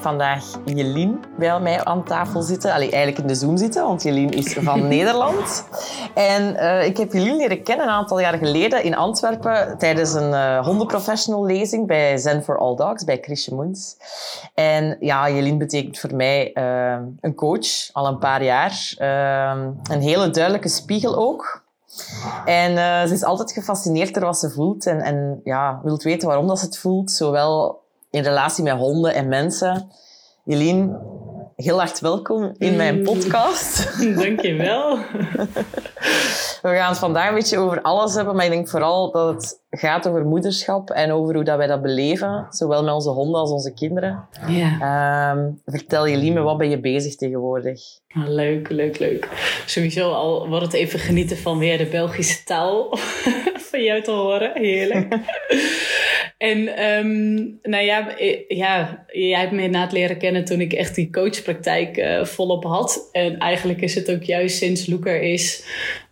Vandaag Jelien bij mij aan tafel zitten. Allee, eigenlijk in de Zoom zitten, want Jelien is van Nederland. En uh, ik heb Jelien leren kennen een aantal jaar geleden in Antwerpen tijdens een uh, hondenprofessional lezing bij Zen for All Dogs, bij Chrisje Moens. En ja, Jelien betekent voor mij uh, een coach, al een paar jaar. een hele duidelijke spiegel ook. En uh, ze is altijd gefascineerd door wat ze voelt en, en ja, wilt weten waarom dat ze het voelt. Zowel in relatie met honden en mensen. Jelien, heel hard welkom in mijn mm. podcast. Dankjewel. We gaan het vandaag een beetje over alles hebben, maar ik denk vooral dat het gaat over moederschap en over hoe dat wij dat beleven, zowel met onze honden als onze kinderen. Ja. Um, vertel Jelien, met wat ben je bezig tegenwoordig? Ah, leuk, leuk, leuk. Sowieso al wordt het even genieten van weer de Belgische taal van jou te horen. Heerlijk. En um, nou ja, ja, jij hebt me inderdaad leren kennen toen ik echt die coachpraktijk uh, volop had. En eigenlijk is het ook juist sinds Loeker is,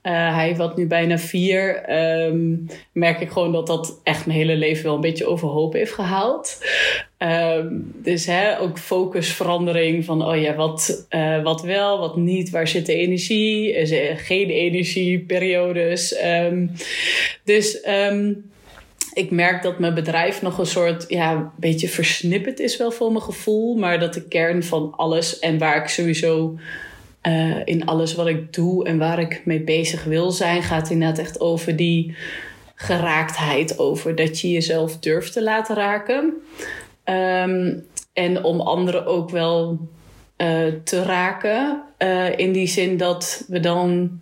uh, hij wat nu bijna vier, um, merk ik gewoon dat dat echt mijn hele leven wel een beetje overhoop heeft gehaald. Um, dus hè, ook focusverandering van, oh ja, wat, wat wel, wat niet, waar zit de energie, geen energieperiodes. Dus... Um, ik merk dat mijn bedrijf nog een soort, ja, een beetje versnipperd is wel voor mijn gevoel. Maar dat de kern van alles en waar ik sowieso uh, in alles wat ik doe en waar ik mee bezig wil zijn, gaat inderdaad echt over die geraaktheid. Over dat je jezelf durft te laten raken. Um, en om anderen ook wel uh, te raken. Uh, in die zin dat we dan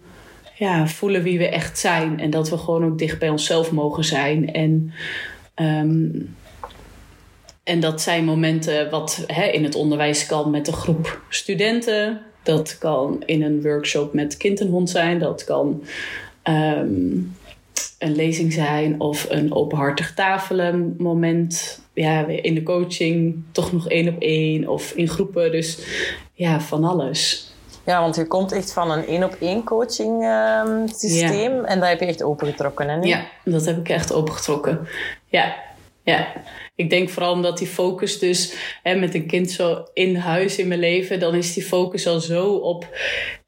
ja, voelen wie we echt zijn. En dat we gewoon ook dicht bij onszelf mogen zijn. En, um, en dat zijn momenten wat hè, in het onderwijs kan met een groep studenten. Dat kan in een workshop met kind en hond zijn. Dat kan um, een lezing zijn of een openhartig tafelen moment. Ja, in de coaching toch nog één op één of in groepen. Dus ja, van alles. Ja, want je komt echt van een één op één coaching uh, systeem en dat heb je echt opengetrokken, hè? Ja, dat heb ik echt opengetrokken. Ja, ja. Ik denk vooral omdat die focus dus hè, met een kind zo in huis in mijn leven, dan is die focus al zo op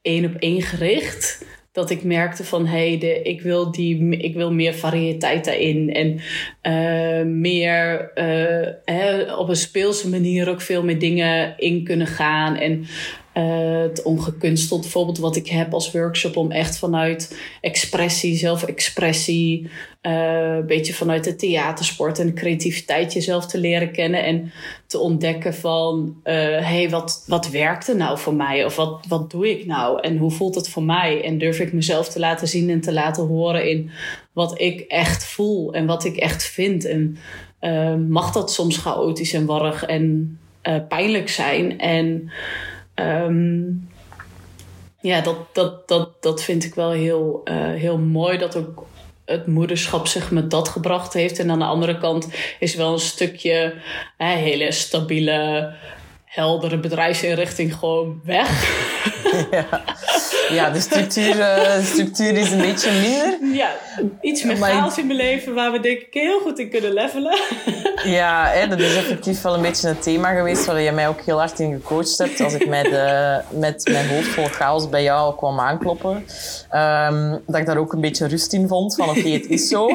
één op één gericht dat ik merkte van hé, hey, ik, wil die, ik wil meer variëteit daarin. En uh, meer uh, hè, op een speelse manier ook veel meer dingen in kunnen gaan. En uh, het ongekunsteld bijvoorbeeld wat ik heb als workshop om echt vanuit expressie, zelfexpressie, uh, een beetje vanuit de theatersport en creativiteit jezelf te leren kennen en te ontdekken van uh, hey, wat, wat werkt er nou voor mij? Of wat, wat doe ik nou? En hoe voelt het voor mij? En durf ik mezelf te laten zien en te laten horen in wat ik echt voel en wat ik echt vind? En mag dat soms chaotisch en warrig en pijnlijk zijn? En Um, ja, dat, dat, dat, dat vind ik wel heel, uh, heel mooi dat ook het moederschap zich met dat gebracht heeft. En aan de andere kant is wel een stukje hele stabiele, heldere bedrijfsinrichting gewoon weg. Ja, ja de, structuur, uh, de structuur is een beetje minder. Ja, iets meer chaos in mijn leven waar we denk ik heel goed in kunnen levelen. Ja, hè, dat is effectief wel een beetje een thema geweest waar je mij ook heel hard in gecoacht hebt. Als ik met, de, met mijn hoofd vol chaos bij jou kwam aankloppen. Um, dat ik daar ook een beetje rust in vond. Van oké, okay, het is zo.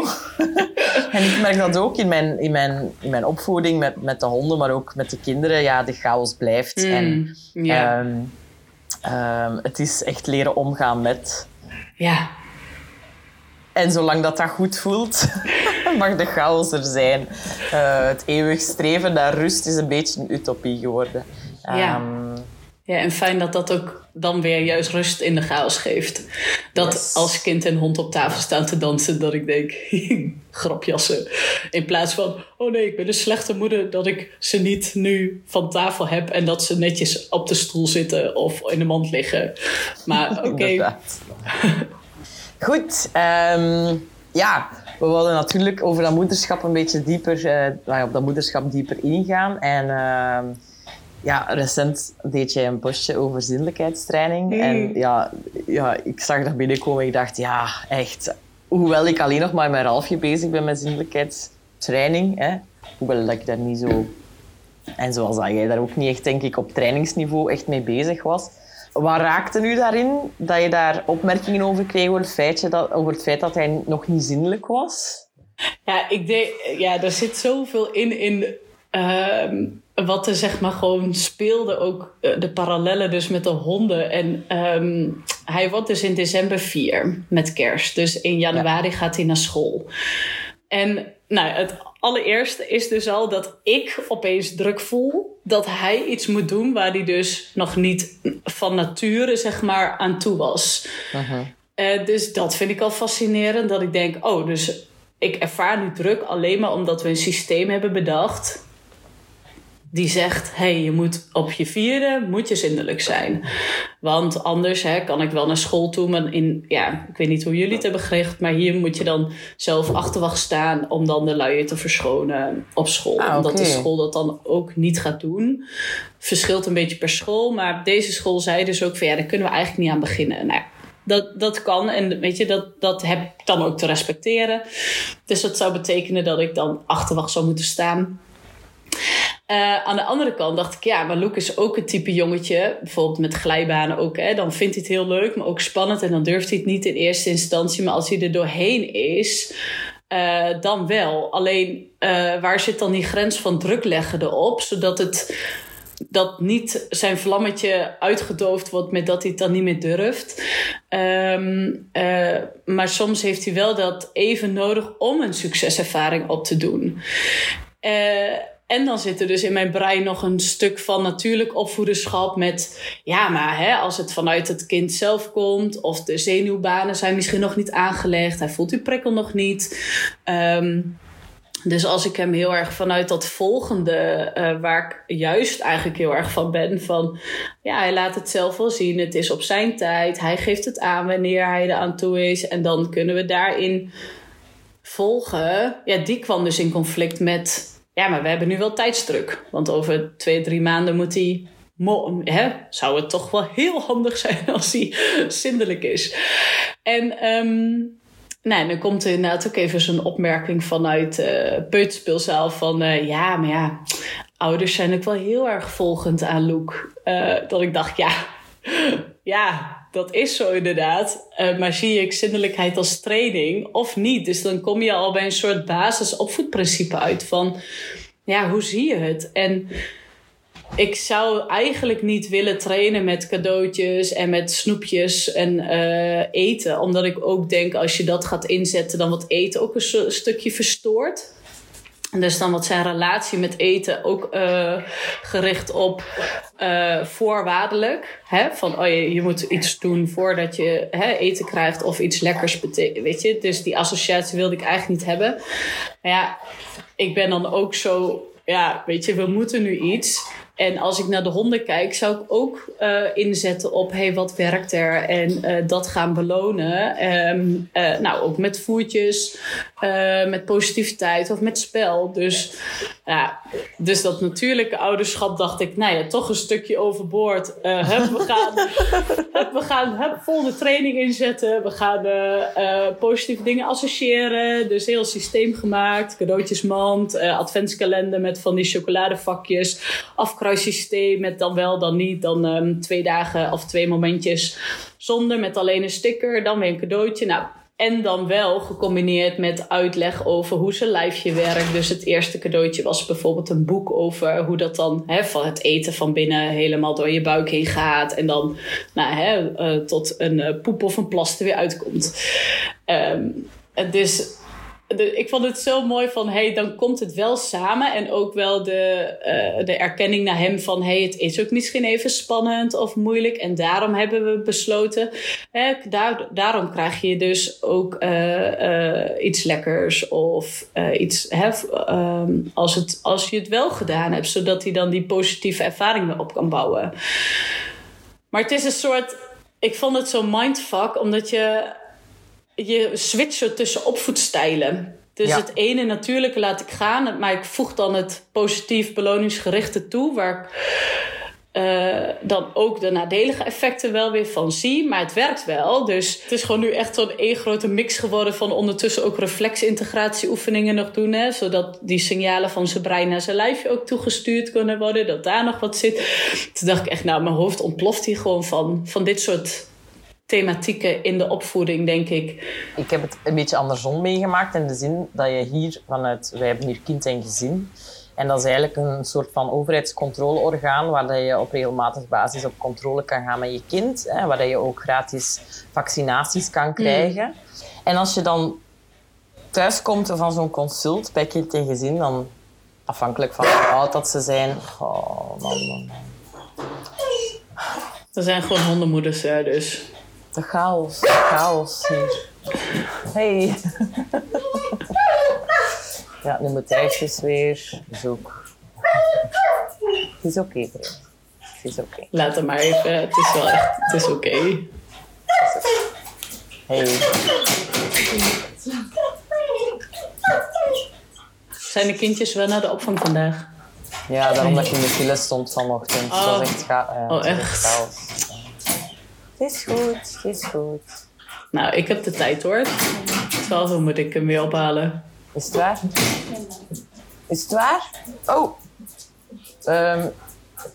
en ik merk dat ook in mijn, in mijn, in mijn opvoeding met, met de honden, maar ook met de kinderen. Ja, de chaos blijft. Mm, en, yeah. um, um, het is echt leren omgaan met. Ja. En zolang dat dat goed voelt, mag de chaos er zijn. Uh, het eeuwig streven naar rust is een beetje een utopie geworden. Ja. Um, Ja, en fijn dat dat ook dan weer juist rust in de chaos geeft. Dat als kind en hond op tafel staan te dansen, dat ik denk, grapjassen. In plaats van, oh nee, ik ben een slechte moeder dat ik ze niet nu van tafel heb en dat ze netjes op de stoel zitten of in de mand liggen. Maar oké. Goed, um, ja, we wilden natuurlijk over dat moederschap een beetje dieper, uh, op dat moederschap dieper ingaan. En uh, ja, recent deed jij een postje over zindelijkheidstraining. Mm. En ja, ja, ik zag dat binnenkomen en ik dacht, ja, echt. Hoewel ik alleen nog maar met Ralfje bezig ben met zindelijkheidstraining, hè, hoewel dat ik daar niet zo... En zoals dat jij daar ook niet echt, denk ik, op trainingsniveau echt mee bezig was. Wat raakte nu daarin dat je daar opmerkingen over kreeg over het, feitje dat, over het feit dat hij nog niet zindelijk was? Ja, ik denk, ja, er zit zoveel in, in uh, wat er zeg maar gewoon speelde, ook eh, de parallellen dus met de honden. En ehm, hij wordt dus in december 4 met kerst. Dus in januari gaat hij naar school. En nou, het allereerste is dus al dat ik opeens druk voel dat hij iets moet doen waar hij dus nog niet van nature zeg maar aan toe was. Uh, dus dat vind ik al fascinerend. Dat ik denk, oh, dus ik ervaar nu druk alleen maar omdat we een systeem hebben bedacht die zegt: hey, je moet op je vierde moet je zindelijk zijn. Want anders hè, kan ik wel naar school toe. Maar in, ja, ik weet niet hoe jullie het hebben gericht. Maar hier moet je dan zelf achterwacht staan om dan de luier te verschonen op school. Ah, Omdat de school dat dan ook niet gaat doen. Verschilt een beetje per school. Maar deze school zei dus ook van ja, daar kunnen we eigenlijk niet aan beginnen. Nou, dat, dat kan en weet je, dat, dat heb ik dan ook te respecteren. Dus dat zou betekenen dat ik dan achterwacht zou moeten staan. Uh, aan de andere kant dacht ik, ja, maar Luke is ook een type jongetje, bijvoorbeeld met glijbanen ook, hè, dan vindt hij het heel leuk, maar ook spannend en dan durft hij het niet in eerste instantie, maar als hij er doorheen is, uh, dan wel. Alleen, uh, waar zit dan die grens van druk leggen erop, zodat het dat niet zijn vlammetje uitgedoofd wordt met dat hij het dan niet meer durft. Uh, maar soms heeft hij wel dat even nodig om een succeservaring op te doen. En dan zit er dus in mijn brein nog een stuk van natuurlijk opvoederschap met, ja, maar hè, als het vanuit het kind zelf komt, of de zenuwbanen zijn misschien nog niet aangelegd, hij voelt die prikkel nog niet. Um, dus als ik hem heel erg vanuit dat volgende, uh, waar ik juist eigenlijk heel erg van ben, van ja, hij laat het zelf wel zien, het is op zijn tijd, hij geeft het aan wanneer hij er aan toe is, en dan kunnen we daarin volgen. Ja, die kwam dus in conflict met ja, maar we hebben nu wel tijdsdruk. Want over twee, drie maanden moet hij. Hè, zou het toch wel heel handig zijn als hij zindelijk is. En um, nou, dan komt er inderdaad ook even zo'n opmerking vanuit uh, peuterspeelzaal van... Uh, ja, maar ja, ouders zijn ook wel heel erg volgend aan Loek. Uh, dat ik dacht, ja, ja, dat is zo inderdaad. Uh, maar zie ik zindelijkheid als training of niet? Dus dan kom je al bij een soort basisopvoedprincipe uit van, ja, hoe zie je het? En ik zou eigenlijk niet willen trainen met cadeautjes en met snoepjes en uh, eten. Omdat ik ook denk, als je dat gaat inzetten, dan wordt eten ook een stukje verstoord. Dus dan wordt zijn relatie met eten ook uh, gericht op uh, voorwaardelijk. Hè? Van oh, je, je moet iets doen voordat je hè, eten krijgt of iets lekkers betekent. Weet je? Dus die associatie wilde ik eigenlijk niet hebben. Maar ja, ik ben dan ook zo. Ja, weet je, we moeten nu iets. En als ik naar de honden kijk, zou ik ook uh, inzetten op hey, wat werkt er en uh, dat gaan belonen. Um, uh, nou, ook met voertjes, met positiviteit of met spel. Dus, ja, dus dat natuurlijke ouderschap dacht ik, nou ja, toch een stukje overboord. we gaan, we gaan hup, volgende training inzetten. We gaan positieve dingen associëren. Dus heel systeem gemaakt. Cadeautjesmand, adventskalender met van die chocoladevakjes. Afkruipen systeem met dan wel, dan niet. Dan um, twee dagen of twee momentjes zonder met alleen een sticker. Dan weer een cadeautje. Nou, en dan wel gecombineerd met uitleg over hoe zijn lijfje werkt. Dus het eerste cadeautje was bijvoorbeeld een boek over hoe dat dan hè, van het eten van binnen helemaal door je buik heen gaat. En dan nou, hè, uh, tot een uh, poep of een plas er weer uitkomt. Um, dus ik vond het zo mooi van, hey, dan komt het wel samen. En ook wel de, eh, de erkenning naar hem van, hey, het is ook misschien even spannend of moeilijk. En daarom hebben we besloten. Hè, daar, daarom krijg je dus ook eh, eh, iets lekkers of iets, hè, ehm, als, het, als je het wel gedaan hebt. Zodat hij dan die positieve ervaringen op kan bouwen. Maar het is een soort, ik vond het zo mindfuck, omdat je je switcht tussen opvoedstijlen. Dus het ene natuurlijke laat ik gaan, maar ik voeg dan het positief beloningsgerichte toe, waar ik uh, dan ook de nadelige effecten wel weer van zie. Maar het werkt wel. Dus het is gewoon nu echt zo'n één grote mix geworden van ondertussen ook reflexintegratieoefeningen nog doen. Hè, zodat die signalen van zijn brein naar zijn lijfje ook toegestuurd kunnen worden. Dat daar nog wat zit. Toen dacht ik echt, nou, mijn hoofd ontploft hier gewoon van, van dit soort thematieken in de opvoeding, denk ik. Ik heb het een beetje andersom meegemaakt in de zin dat je hier vanuit, wij hebben hier kind en gezin. En dat is eigenlijk een soort van overheidscontroleorgaan waar je op regelmatige basis op controle kan gaan met je kind. Hè, waar je ook gratis vaccinaties kan mm. krijgen. En als je dan thuis komt van zo'n consult bij kind en gezin, dan afhankelijk van hoe oud dat ze zijn. Oh, man, man, man. Er zijn gewoon hondenmoeders, dus. De chaos, de chaos hier. Hey. ja, nu moet Thijsjes weer zoek. Het is oké, okay, Het is oké. Laat hem maar even. Het is wel echt, het is oké. Okay. Hey. Zijn de kindjes wel naar de opvang vandaag? Ja, daarom dat je in de file stond vanochtend. Oh. Dat is echt, ga oh, echt? Het is goed, is goed. Nou, ik heb de tijd hoor. Twaalf moet ik hem weer ophalen. Is het waar? Is het waar? Oh! Um,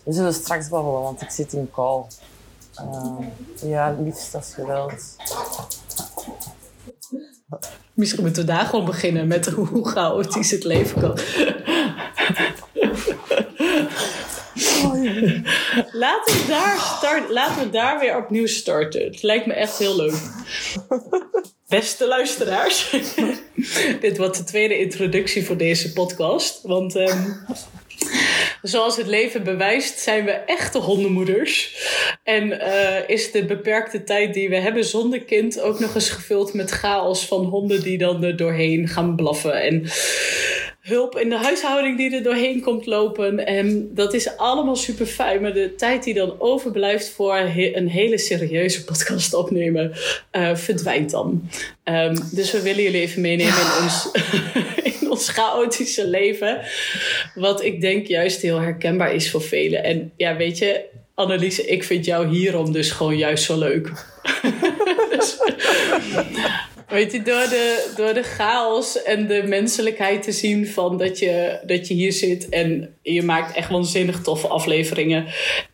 we zullen straks babbelen, want ik zit in call. Uh, ja, liefst als geweld. Misschien moeten we daar gewoon beginnen met hoe chaotisch het leven kan. laten, we daar start, laten we daar weer opnieuw starten. Het lijkt me echt heel leuk. Beste luisteraars, dit wordt de tweede introductie voor deze podcast. Want um, zoals het leven bewijst, zijn we echte hondenmoeders. En uh, is de beperkte tijd die we hebben zonder kind ook nog eens gevuld met chaos van honden die dan er doorheen gaan blaffen. En hulp in de huishouding die er doorheen komt lopen. En dat is allemaal super fijn. Maar de tijd die dan overblijft voor een hele serieuze podcast opnemen, uh, verdwijnt dan. Um, dus we willen jullie even meenemen in ons, in ons chaotische leven. Wat ik denk juist heel herkenbaar is voor velen. En ja, weet je, Annelies, ik vind jou hierom dus gewoon juist zo leuk. dus, Weet je, door de, door de chaos en de menselijkheid te zien van dat je, dat je hier zit en je maakt echt waanzinnig toffe afleveringen.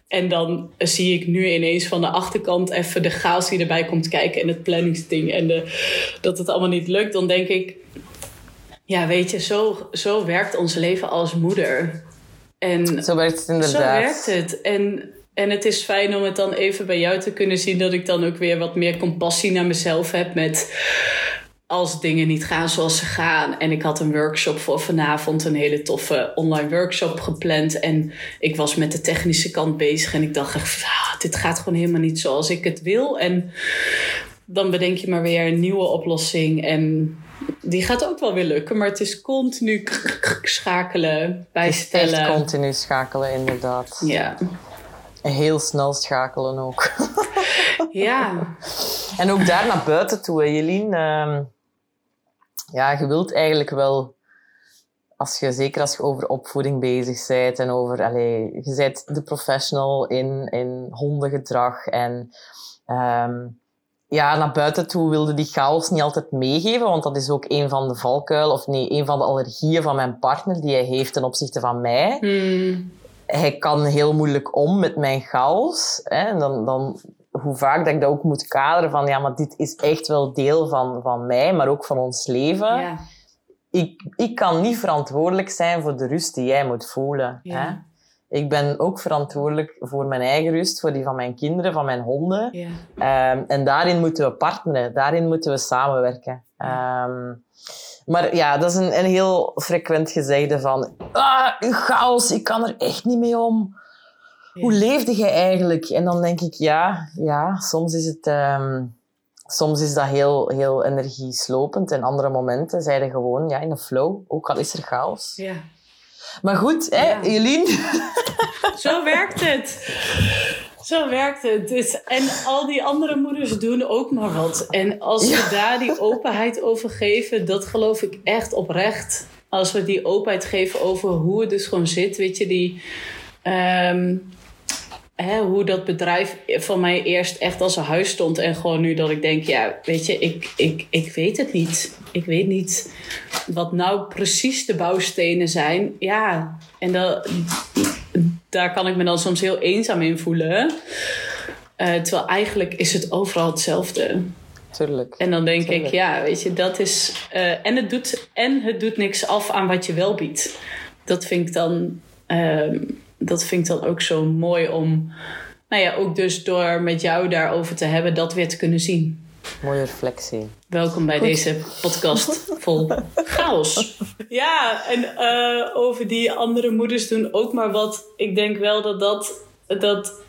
En dan zie ik nu ineens van de achterkant even de chaos die erbij komt kijken en het planningsding en de, dat het allemaal niet lukt. Dan denk ik, ja, weet je, zo, zo werkt ons leven als moeder. En zo werkt het inderdaad. Zo werkt het. En en het is fijn om het dan even bij jou te kunnen zien dat ik dan ook weer wat meer compassie naar mezelf heb met als dingen niet gaan zoals ze gaan. En ik had een workshop voor vanavond, een hele toffe online workshop gepland. En ik was met de technische kant bezig en ik dacht echt, ah, dit gaat gewoon helemaal niet zoals ik het wil. En dan bedenk je maar weer een nieuwe oplossing en die gaat ook wel weer lukken, maar het is continu schakelen, bijstellen. Het is echt continu schakelen, inderdaad. Ja heel snel schakelen ook. ja. En ook daar naar buiten toe, Jelien. Uh, ja, je wilt eigenlijk wel, als je, zeker als je over opvoeding bezig bent en over, allez, je bent de professional in, in hondengedrag en um, ja, naar buiten toe wilde die chaos niet altijd meegeven, want dat is ook een van de valkuilen, of nee, een van de allergieën van mijn partner die hij heeft ten opzichte van mij. Hmm hij kan heel moeilijk om met mijn chaos. Hè? En dan, dan, hoe vaak dat ik dat ook moet kaderen van, ja, maar dit is echt wel deel van, van mij, maar ook van ons leven. Ja. Ik, ik kan niet verantwoordelijk zijn voor de rust die jij moet voelen. Ja. Hè? Ik ben ook verantwoordelijk voor mijn eigen rust, voor die van mijn kinderen, van mijn honden. Ja. Um, en daarin moeten we partneren, daarin moeten we samenwerken. Ehm, maar ja, dat is een, een heel frequent gezegde van... Ah, chaos, ik kan er echt niet mee om. Hoe leefde je eigenlijk? En dan denk ik, ja, ja soms is het... ehm, soms is dat heel, heel energieslopend. En andere momenten zijn er gewoon ja, in een flow. Ook al is er chaos. Ja. Maar goed, hè, Ja. Zo werkt het. Zo werkt het. Dus, en al die andere moeders doen ook maar wat. En als we daar die openheid over geven, dat geloof ik echt oprecht. Als we die openheid geven over hoe het dus gewoon zit, weet je, die. ehm, hè, hoe dat bedrijf van mij eerst echt als een huis stond. En gewoon nu dat ik denk, ja, weet je, ik, ik, ik weet het niet. Ik weet niet wat nou precies de bouwstenen zijn. Ja, en dat, daar kan ik me dan soms heel eenzaam in voelen. Eh, terwijl eigenlijk is het overal hetzelfde. Tuurlijk. En dan denk ik, ja, weet je, dat is. eh, en, het doet, en het doet niks af aan wat je wel biedt. Dat vind ik dan, ehm, dat vind ik dan ook zo mooi om. Nou ja, ook dus door met jou daarover te hebben, dat weer te kunnen zien. Mooie reflectie. Welkom bij deze podcast vol chaos. Ja, en eh, over die andere moeders doen ook maar wat. Ik denk wel dat dat. dat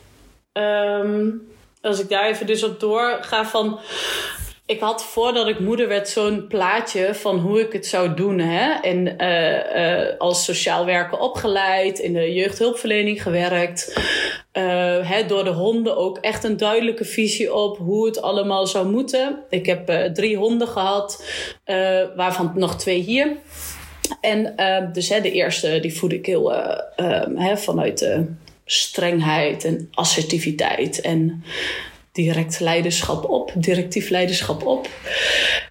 ehm, als ik daar even dus op doorga van. Ik had voordat ik moeder werd zo'n plaatje van hoe ik het zou doen. Hè? En eh, eh, als sociaal werker opgeleid, in de jeugdhulpverlening gewerkt. Eh, door de honden ook echt een duidelijke visie op hoe het allemaal zou moeten. Ik heb eh, drie honden gehad, eh, waarvan nog twee hier. En dus hè, de eerste die voed ik heel eh, eh, hè, vanuit strengheid en assertiviteit en direct leiderschap op, directief leiderschap op.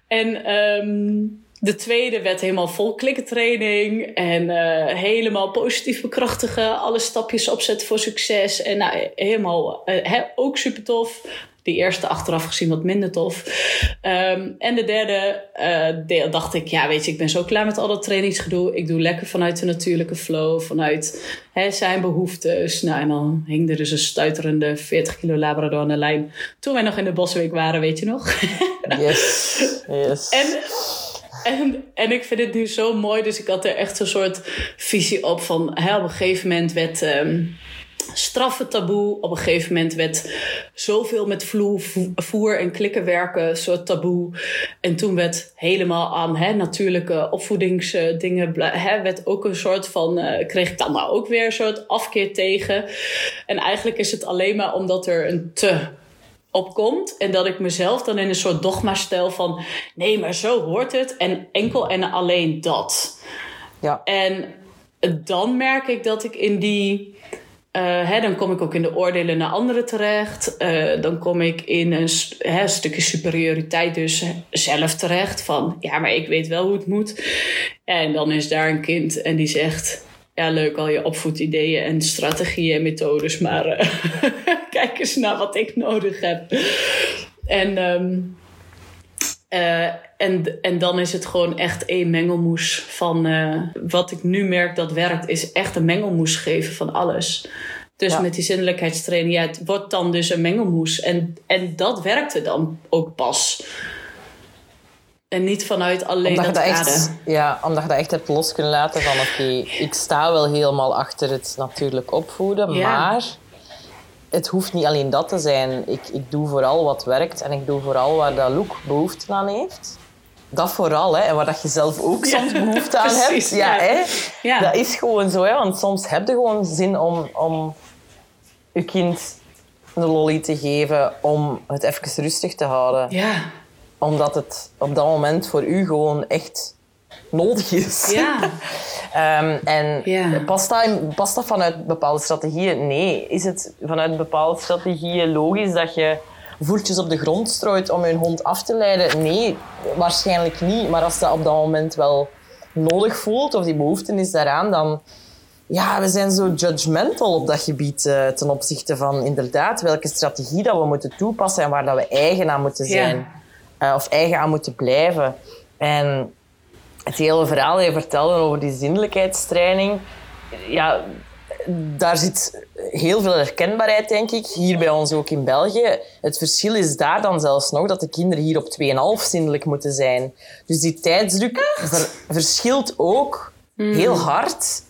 En ehm, de tweede werd helemaal vol klikkentraining en eh, helemaal positief bekrachtigen, alle stapjes opzetten voor succes en nou, helemaal eh, ook super tof. Die eerste achteraf gezien wat minder tof. Ehm, en de derde eh, deel dacht ik, ja weet je, ik ben zo klaar met al dat trainingsgedoe. Ik doe lekker vanuit de natuurlijke flow, vanuit hè, zijn behoeftes. Nou, en dan hing er dus een stuiterende 40 kilo labrador aan de lijn. Toen wij nog in de Bosweek waren, weet je nog. Yes. Yes. En, en, en ik vind het nu zo mooi. Dus ik had er echt een soort visie op van... Hè, op een gegeven moment werd ehm, straffen taboe. Op een gegeven moment werd zoveel met vloer, vo- voer en klikken werken soort taboe. En toen werd helemaal aan hè, natuurlijke opvoedingsdingen... Hè, werd ook een soort van... eh, kreeg ik dan maar ook weer een soort afkeer tegen. En eigenlijk is het alleen maar omdat er een te opkomt. En dat ik mezelf dan in een soort dogma stel van... nee, maar zo hoort het. En enkel en alleen dat. Ja. En dan merk ik dat ik in die... eh, hè, dan kom ik ook in de oordelen naar anderen terecht. Eh, dan kom ik in een, hè, een stukje superioriteit dus zelf terecht. Van, ja, maar ik weet wel hoe het moet. En dan is daar een kind en die zegt... Ja, leuk al je opvoedideeën en strategieën en methodes. Maar eh, kijk eens naar wat ik nodig heb. En... ehm, eh, en, en dan is het gewoon echt één mengelmoes van eh, wat ik nu merk dat werkt, is echt een mengelmoes geven van alles. Dus Ja. met die zinnelijkheidstraining, ja, het wordt dan dus een mengelmoes. En, en dat werkte dan ook pas. En niet vanuit alleen Omdat je, dat echt, ja, omdat je dat echt hebt los kunnen laten van oké, ik sta wel helemaal achter het natuurlijk opvoeden, Ja. maar het hoeft niet alleen dat te zijn. Ik, ik doe vooral wat werkt en ik doe vooral waar dat Loek behoefte aan heeft. Dat vooral, hè. En waar dat je zelf ook Ja, soms behoefte aan precies, hebt. Ja, ja. Hè. Ja. Dat is gewoon zo, hè. Want soms heb je gewoon zin om, om je kind een lolly te geven om het even rustig te houden Ja, omdat het op dat moment voor u gewoon echt nodig is. ja, Ehm, en Ja. past, dat, in- past dat vanuit bepaalde strategieën? Nee. Is het vanuit bepaalde strategieën logisch dat je voeltjes op de grond strooit om je hond af te leiden? Nee, waarschijnlijk niet. Maar als dat op dat moment wel nodig voelt, of die behoefte is daaraan, dan... Ja, we zijn zo judgmental op dat gebied eh, ten opzichte van inderdaad welke strategie dat we moeten toepassen en waar dat we eigen aan moeten Ja. Eh, of eigen aan moeten blijven. En het hele verhaal dat je vertelde over die zinnelijkheidstraining, ja, daar zit heel veel herkenbaarheid, denk ik. Hier bij ons ook in België. Het verschil is daar dan zelfs nog dat de kinderen hier op 2,5 zindelijk moeten zijn. Dus die tijdsdruk ver- verschilt ook heel hard,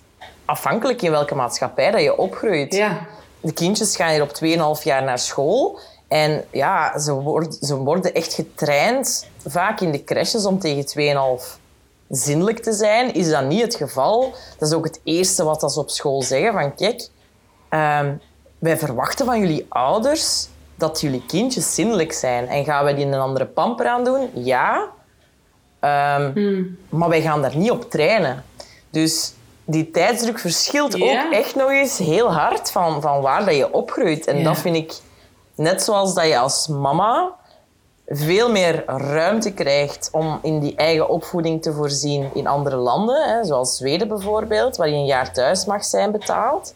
afhankelijk in welke maatschappij dat je opgroeit. Ja. De kindjes gaan hier op 2,5 jaar naar school. En ja, ze worden, ze worden echt getraind, vaak in de crèches, om tegen 2,5 zinnelijk te zijn. Is dat niet het geval? Dat is ook het eerste wat ze op school zeggen. Van kijk, ehm, wij verwachten van jullie ouders dat jullie kindjes zinnelijk zijn. En gaan wij die een andere pamper aan doen? Ja. Ehm, Maar wij gaan daar niet op trainen. Dus die tijdsdruk verschilt ook echt nog eens heel hard van, van waar dat je opgroeit. En dat vind ik, net zoals dat je als mama veel meer ruimte krijgt om in die eigen opvoeding te voorzien in andere landen, hè, zoals Zweden bijvoorbeeld, waar je een jaar thuis mag zijn betaald.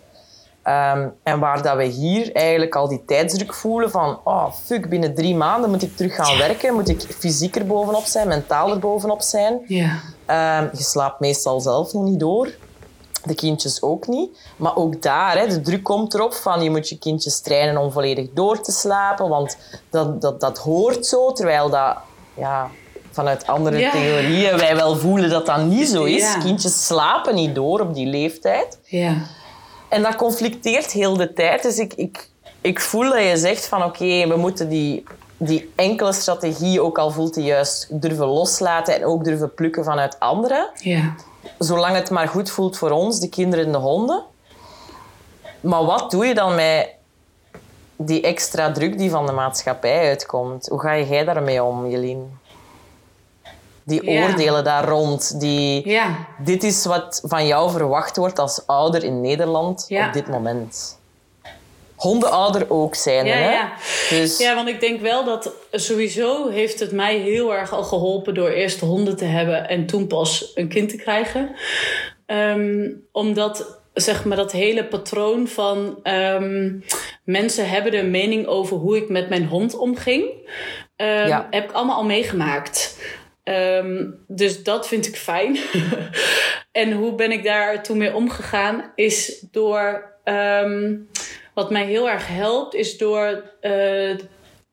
Ehm, en waar dat we hier eigenlijk al die tijdsdruk voelen van oh fuck, binnen drie maanden moet ik terug gaan werken, moet ik fysiek er bovenop zijn, mentaal er bovenop zijn. Ja. Ehm, je slaapt meestal zelf nog niet door. De kindjes ook niet. Maar ook daar, hè, de druk komt erop van je moet je kindjes trainen om volledig door te slapen. Want dat, dat, dat hoort zo, terwijl dat ja, vanuit andere Ja. theorieën wij wel voelen dat dat niet zo is. Ja. Kindjes slapen niet door op die leeftijd. Ja. En dat conflicteert heel de tijd. Dus ik, ik, ik voel dat je zegt van oké, we moeten die, die enkele strategie, ook al voelt die juist, durven loslaten en ook durven plukken vanuit anderen. Ja. Zolang het maar goed voelt voor ons, de kinderen en de honden. Maar wat doe je dan met die extra druk die van de maatschappij uitkomt? Hoe ga jij daarmee om, Jelien? Die Ja. oordelen daar rond, die... Ja. Dit is wat van jou verwacht wordt als ouder in Nederland Ja. op dit moment. Hondenouder ook zijn, Ja, hè? ja. Dus Ja, want ik denk wel dat sowieso heeft het mij heel erg al geholpen door eerst honden te hebben en toen pas een kind te krijgen. Ehm, omdat zeg maar dat hele patroon van ehm, mensen hebben een mening over hoe ik met mijn hond omging, ehm, Ja. heb ik allemaal al meegemaakt. Dus dat vind ik fijn. en hoe ben ik daar toen mee omgegaan? Is door. Wat mij heel erg helpt, is door eh,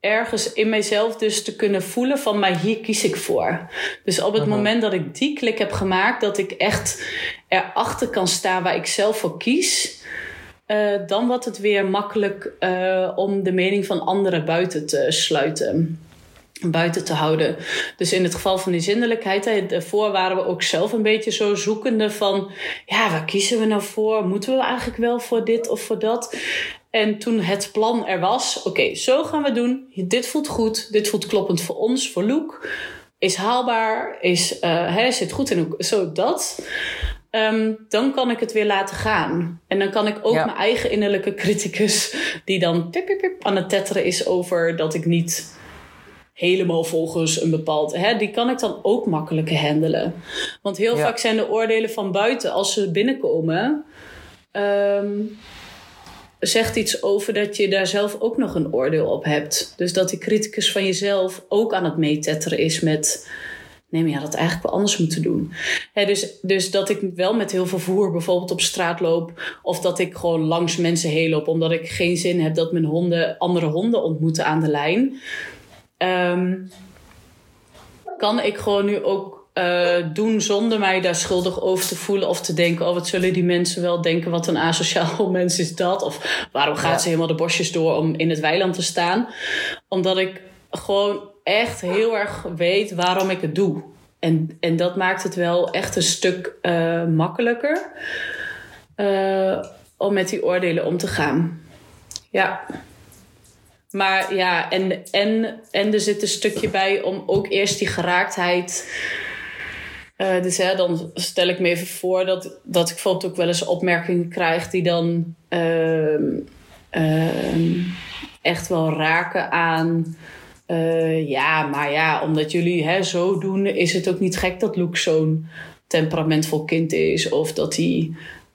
ergens in mijzelf dus te kunnen voelen van, maar hier kies ik voor. Dus op het moment dat ik die klik heb gemaakt, dat ik echt erachter kan staan waar ik zelf voor kies. eh, dan wordt het weer makkelijk eh, om de mening van anderen buiten te sluiten buiten te houden. Dus in het geval van die zindelijkheid, daarvoor waren we ook zelf een beetje zo zoekende van, ja, waar kiezen we nou voor? Moeten we eigenlijk wel voor dit of voor dat? En toen het plan er was, oké, zo gaan we doen. Dit voelt goed, dit voelt kloppend voor ons, voor Loek. Is haalbaar, is, hè, zit goed in zo dat. Ehm, dan kan ik het weer laten gaan. En dan kan ik ook Ja. mijn eigen innerlijke criticus, die dan pip, pip, pip aan het tetteren is over dat ik niet helemaal volgens een bepaald. Hè, die kan ik dan ook makkelijker handelen. Want heel Ja. vaak zijn de oordelen van buiten, als ze binnenkomen, ehm, zegt iets over dat je daar zelf ook nog een oordeel op hebt. Dus dat die criticus van jezelf ook aan het meetetteren is met. Nee, maar je had het eigenlijk wel anders moeten doen. Dus, dus dat ik wel met heel veel voer bijvoorbeeld op straat loop. Of dat ik gewoon langs mensen heen loop. Omdat ik geen zin heb dat mijn honden andere honden ontmoeten aan de lijn. Ehm, kan ik gewoon nu ook eh, doen zonder mij daar schuldig over te voelen of te denken: oh, wat zullen die mensen wel denken? Wat een asociaal mens is dat? Of waarom gaat Ja. ze helemaal de bosjes door om in het weiland te staan? Omdat ik gewoon echt heel erg weet waarom ik het doe. En, en dat maakt het wel echt een stuk eh, makkelijker eh, om met die oordelen om te gaan. Ja. Maar ja, en, en, en er zit een stukje bij om ook eerst die geraaktheid. eh, dus hè, dan stel ik me even voor dat, dat ik bijvoorbeeld ook wel eens opmerkingen krijg die dan ehm, ehm, echt wel raken aan. eh, ja, maar ja, omdat jullie hè, zo doen, is het ook niet gek dat Luke zo'n temperamentvol kind is. Of dat hij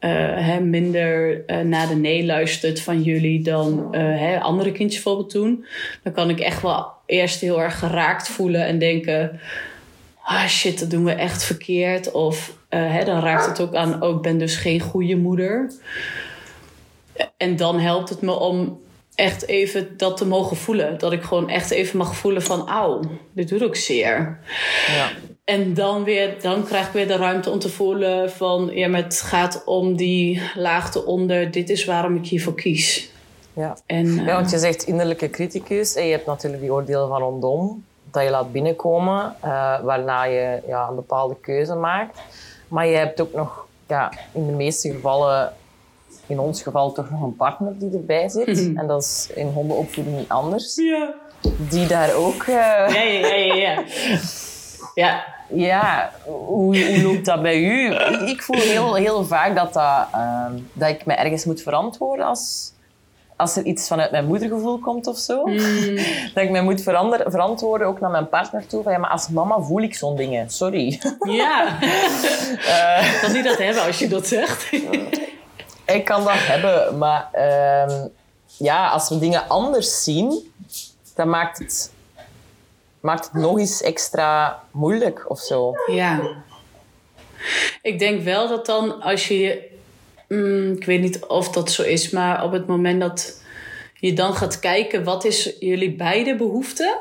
hè, minder eh, naar de nee luistert van jullie dan eh, hè, andere kindjes bijvoorbeeld doen. Dan kan ik echt wel eerst heel erg geraakt voelen en denken... Ah shit, dat doen we echt verkeerd. Of eh, hè, dan raakt het ook aan, oh, ik ben dus geen goede moeder. en dan helpt het me om echt even dat te mogen voelen. Dat ik gewoon echt even mag voelen van... auw, dit doet ook zeer. Ja. En dan, weer, dan krijg ik weer de ruimte om te voelen van... ja, maar het gaat om die laagte onder. Dit is waarom ik hiervoor kies. Ja. En, ja, want je zegt innerlijke criticus. En je hebt natuurlijk die oordelen van rondom. Dat je laat binnenkomen. Uh, waarna je ja, een bepaalde keuze maakt. Maar je hebt ook nog ja, in de meeste gevallen in ons geval toch nog een partner die erbij zit. Mhm. En dat is in hondenopvoeding niet anders. Ja. Die daar ook... Uh... Ja, ja, ja, ja. ja. Ja, hoe, hoe loopt dat bij u? Ik voel heel, heel vaak dat, dat, uh, dat ik me ergens moet verantwoorden als, als er iets vanuit mijn moedergevoel komt of zo. Mm. Dat ik me moet verantwoorden, ook naar mijn partner toe. Van, ja, maar als mama voel ik zo'n dingen. Sorry. Ja. uh, kan niet dat hebben als je dat zegt. ik kan dat hebben, maar uh, ja, als we dingen anders zien, dan maakt het, maakt het nog eens extra moeilijk of zo. Ja. Ik denk wel dat dan als je. Mm, ik weet niet of dat zo is, maar op het moment dat je dan gaat kijken, wat is jullie beide behoefte?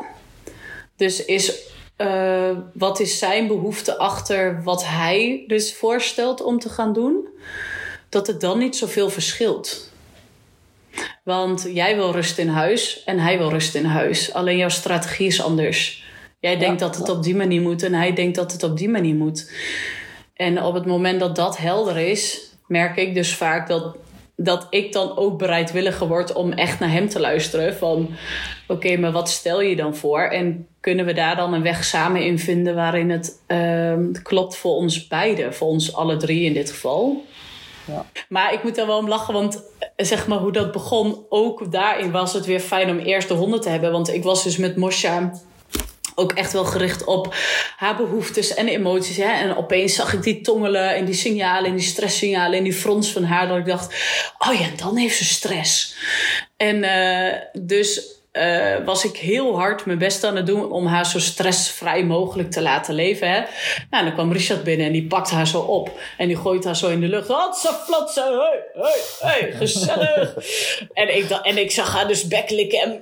Dus is uh, wat is zijn behoefte achter wat hij dus voorstelt om te gaan doen? dat het dan niet zoveel verschilt. Want jij wil rust in huis en hij wil rust in huis. Alleen jouw strategie is anders. Jij denkt dat het op die manier moet en hij denkt dat het op die manier moet. En op het moment dat dat helder is, merk ik dus vaak dat, dat ik dan ook bereidwilliger word om echt naar hem te luisteren. Van oké, maar wat stel je dan voor? En kunnen we daar dan een weg samen in vinden waarin het uh, klopt voor ons beiden, voor ons alle drie in dit geval? Maar ik moet daar wel om lachen, want eh, zeg maar hoe dat begon, ook daarin was het weer fijn om eerst de honden te hebben. Want ik was dus met Mosja ook echt wel gericht op haar behoeftes en emoties. Hè? En opeens zag ik die tongelen en die signalen en die stresssignalen en die frons van haar. Dat ik dacht, oh ja, dan heeft ze stress. En uh, dus uh, was ik heel hard mijn best aan het doen om haar zo stressvrij mogelijk te laten leven. Hè? Nou, dan kwam Richard binnen en die pakt haar zo op. En die gooit haar zo in de lucht. Hatsa, flatsa, hey, hey, hey, gezellig. en, ik, en ik zag haar dus beklikken en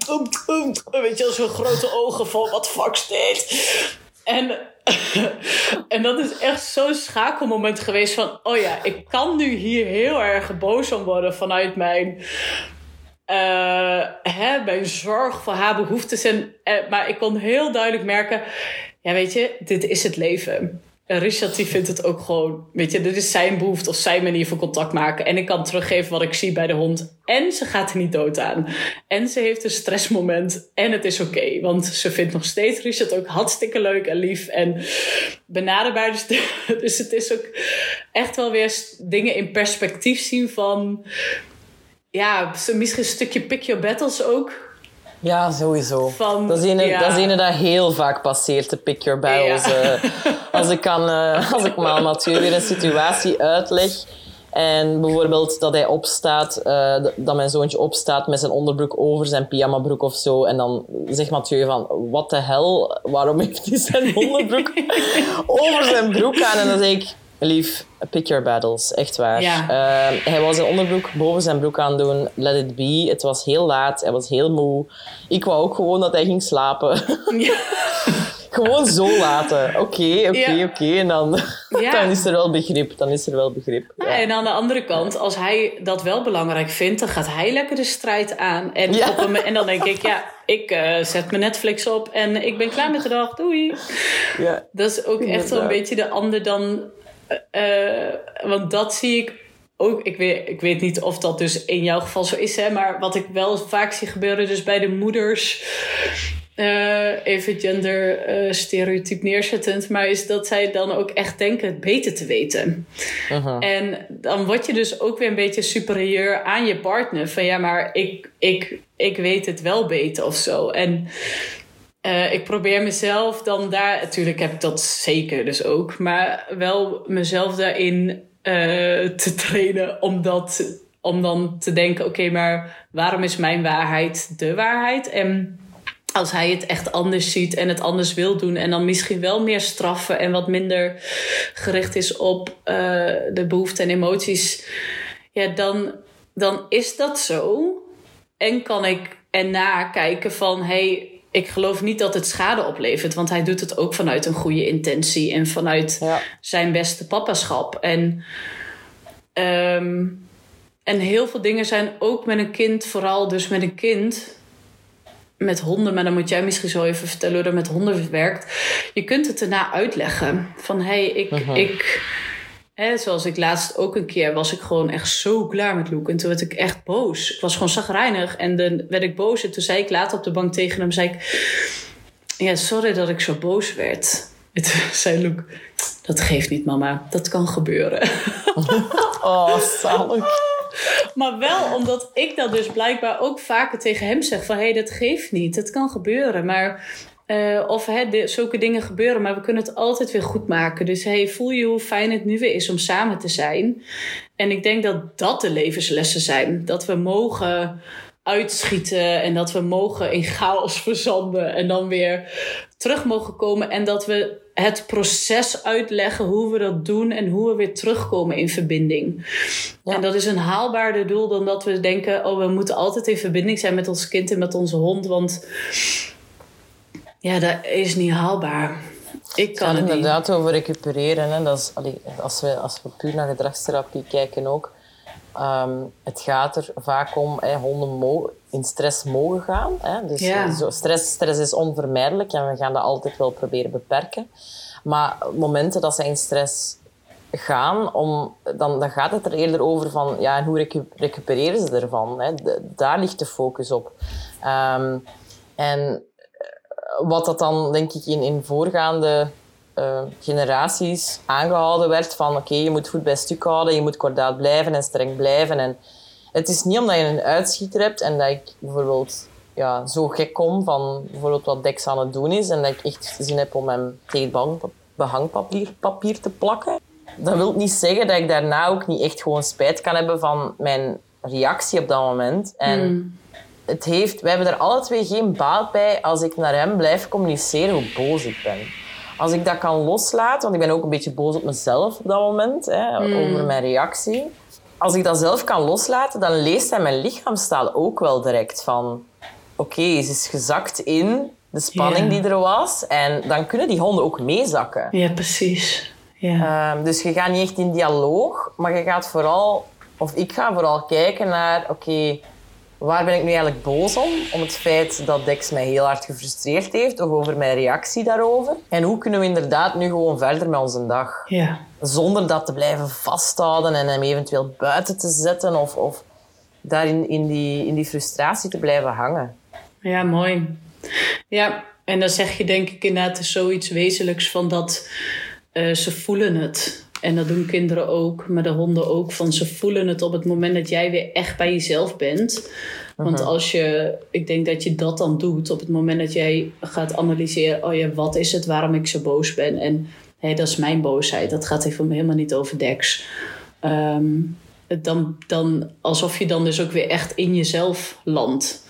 weet je, zo'n grote ogen van wat fuck dit? En, en dat is echt zo'n schakelmoment geweest van... Oh ja, ik kan nu hier heel erg boos om worden vanuit mijn uh, hè, mijn zorg voor haar behoeftes. En, uh, maar ik kon heel duidelijk merken, ja weet je, dit is het leven. En Richard die vindt het ook gewoon, weet je, dit is zijn behoefte of zijn manier van contact maken. En ik kan teruggeven wat ik zie bij de hond. En ze gaat er niet dood aan. En ze heeft een stressmoment. En het is oké, want ze vindt nog steeds Richard ook hartstikke leuk en lief. En benaderbaar. Dus, dus het is ook echt wel weer dingen in perspectief zien van ja, misschien een stukje pick your battles ook. Ja, sowieso. Van, dat, is een, ja. dat is een dat heel vaak passeert, de pick your battles. Ja. Uh, als, ik kan, uh, als ik maar Mathieu weer een situatie uitleg... En bijvoorbeeld dat hij opstaat, uh, dat mijn zoontje opstaat met zijn onderbroek over zijn pyjamabroek of zo. En dan zegt Mathieu van, wat de hel, waarom heeft hij zijn onderbroek over zijn broek aan? En dan zeg ik, Lief, pick your battles, echt waar. Ja. Uh, hij was zijn onderbroek boven zijn broek aan doen. Let it be. Het was heel laat, hij was heel moe. Ik wou ook gewoon dat hij ging slapen. Ja. gewoon zo laten. Oké, oké, oké. En dan, dan is er wel begrip. Dan is er wel begrip. En aan de andere kant, als hij dat wel belangrijk vindt, dan gaat hij lekker de strijd aan. En, op en dan denk ik, ja, ik uh, zet mijn Netflix op en ik ben klaar met de dag. Doei. Ja, dat is ook echt wel een beetje de ander dan uh, want dat zie ik ook. Ik weet, ik weet niet of dat dus in jouw geval zo is, hè, maar wat ik wel vaak zie gebeuren, dus bij de moeders. Uh, even gender uh, stereotyp neerzettend, maar is dat zij dan ook echt denken het beter te weten. -huh. En dan word je dus ook weer een beetje superieur aan je partner. Van ja, maar ik, ik, ik weet het wel beter of zo. En uh, ik probeer mezelf dan daar, natuurlijk heb ik dat zeker dus ook, maar wel mezelf daarin uh, te trainen om, dat, om dan te denken: oké, maar waarom is mijn waarheid de waarheid? En als hij het echt anders ziet en het anders wil doen en dan misschien wel meer straffen en wat minder gericht is op uh, de behoeften en emoties, ja, dan dan is dat zo. En kan ik erna kijken van, hey, ik geloof niet dat het schade oplevert. Want hij doet het ook vanuit een goede intentie en vanuit Ja. zijn beste papaschap. En, ehm, en heel veel dingen zijn ook met een kind, vooral dus met een kind. Met honden, maar dan moet jij misschien zo even vertellen hoe dat met honden werkt. Je kunt het erna uitleggen. Van hé, hey, ik, ik Hè, zoals ik laatst ook een keer was ik gewoon echt zo klaar met Luke. En toen werd ik echt boos. Ik was gewoon zagrijnig. En dan werd ik boos. En toen zei ik later op de bank tegen hem, zei ik... Ja, sorry dat ik zo boos werd. En toen zei Luke, dat geeft niet mama. Dat kan gebeuren. Oh, zalig. Maar wel omdat ik dat dus blijkbaar ook vaker tegen hem zeg. Van, hé, hey, dat geeft niet. Het kan gebeuren. Maar... Uh, of hè, de, zulke dingen gebeuren, maar we kunnen het altijd weer goed maken. Dus hey, voel je hoe fijn het nu weer is om samen te zijn. En ik denk dat dat de levenslessen zijn. Dat we mogen uitschieten en dat we mogen in chaos verzanden en dan weer terug mogen komen. En dat we het proces uitleggen hoe we dat doen en hoe we weer terugkomen in verbinding. Ja. En dat is een haalbaarder doel dan dat we denken: oh, we moeten altijd in verbinding zijn met ons kind en met onze hond. Want ja, dat is niet haalbaar. Ik kan het, het inderdaad niet. over recupereren. Hè. Dat is, allee, als, we, als we puur naar gedragstherapie kijken ook. Um, het gaat er vaak om, hè, honden in stress mogen gaan. Hè. Dus Ja. zo, stress, stress is onvermijdelijk en we gaan dat altijd wel proberen beperken. Maar momenten dat ze in stress gaan, om, dan, dan gaat het er eerder over van ja, en hoe recu recupereren ze ervan. Hè. De- daar ligt de focus op. Um, en wat dat dan, denk ik, in, in voorgaande uh, generaties aangehouden werd van oké, je moet goed bij stuk houden, je moet kordaat blijven en streng blijven. En het is niet omdat je een uitschieter hebt en dat ik bijvoorbeeld ja, zo gek kom van bijvoorbeeld wat Dex aan het doen is en dat ik echt zin heb om hem tegen het behangpapier papier te plakken. Dat wil niet zeggen dat ik daarna ook niet echt gewoon spijt kan hebben van mijn reactie op dat moment. En Mm. Het heeft, wij hebben er alle twee geen baat bij als ik naar hem blijf communiceren hoe boos ik ben. Als ik dat kan loslaten, want ik ben ook een beetje boos op mezelf op dat moment, hè, over mijn reactie. Als ik dat zelf kan loslaten, dan leest hij mijn lichaamstaal ook wel direct van... Oké, ze is gezakt in de spanning die er was. En dan kunnen die honden ook meezakken. Ja, precies. Ja. Um, dus je gaat niet echt in dialoog, maar je gaat vooral, of ik ga vooral kijken naar, oké, waar ben ik nu eigenlijk boos om? Om het feit dat Dex mij heel hard gefrustreerd heeft, of over mijn reactie daarover. En hoe kunnen we inderdaad nu gewoon verder met onze dag? ja. Zonder dat te blijven vasthouden en hem eventueel buiten te zetten, of, of daarin in die, in die frustratie te blijven hangen. Ja, mooi. Ja, en dan zeg je denk ik inderdaad zoiets wezenlijks van dat eh, ze voelen het. En dat doen kinderen ook, maar de honden ook. Van ze voelen het op het moment dat jij weer echt bij jezelf bent. Want als je, ik denk dat je dat dan doet op het moment dat jij gaat analyseren: oh ja, wat is het waarom ik zo boos ben? En hé, dat is mijn boosheid. Dat gaat even helemaal niet over Dex. Ehm, dan, dan alsof je dan dus ook weer echt in jezelf landt.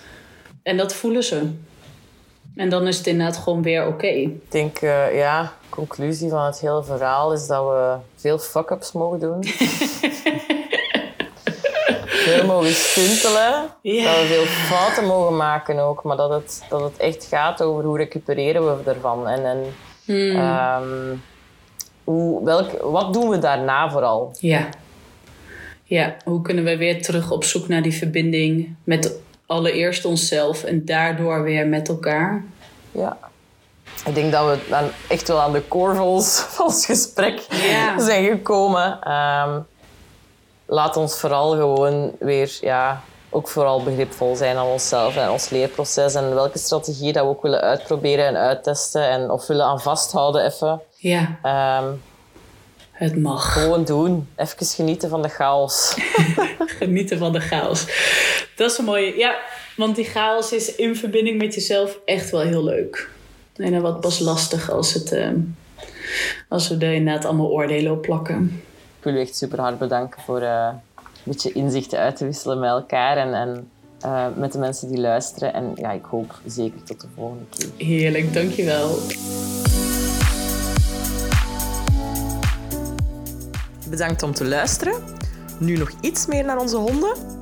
En dat voelen ze. En dan is het inderdaad gewoon weer oké. Ik denk, uh, ja, conclusie van het hele verhaal is dat we veel fuck-ups mogen doen. veel mogen stuntelen. Dat we veel fouten mogen maken ook. Maar dat het, dat het echt gaat over hoe recupereren we ervan. En, en Hmm. ehm, hoe, welk, wat doen we daarna vooral? Ja. Ja, hoe kunnen we weer terug op zoek naar die verbinding met allereerst onszelf en daardoor weer met elkaar? Ja. Ik denk dat we dan echt wel aan de core van ons, gesprek zijn gekomen. Ehm, laat ons vooral gewoon weer, ja, ook vooral begripvol zijn aan onszelf en ons leerproces en welke strategie dat we ook willen uitproberen en uittesten en of willen aan vasthouden even. Ja, Ehm, het mag. gewoon doen. Even genieten van de chaos. Genieten van de chaos. Dat is een mooie. Ja, want die chaos is in verbinding met jezelf echt wel heel leuk. En dan wat pas lastig als, het, eh, als we er inderdaad allemaal oordelen op plakken. Ik wil u echt super hard bedanken voor eh, een beetje inzichten uit te wisselen met elkaar en, en eh, met de mensen die luisteren. En ja, ik hoop zeker tot de volgende keer. Heerlijk, dankjewel. Bedankt om te luisteren. Nu nog iets meer naar onze honden?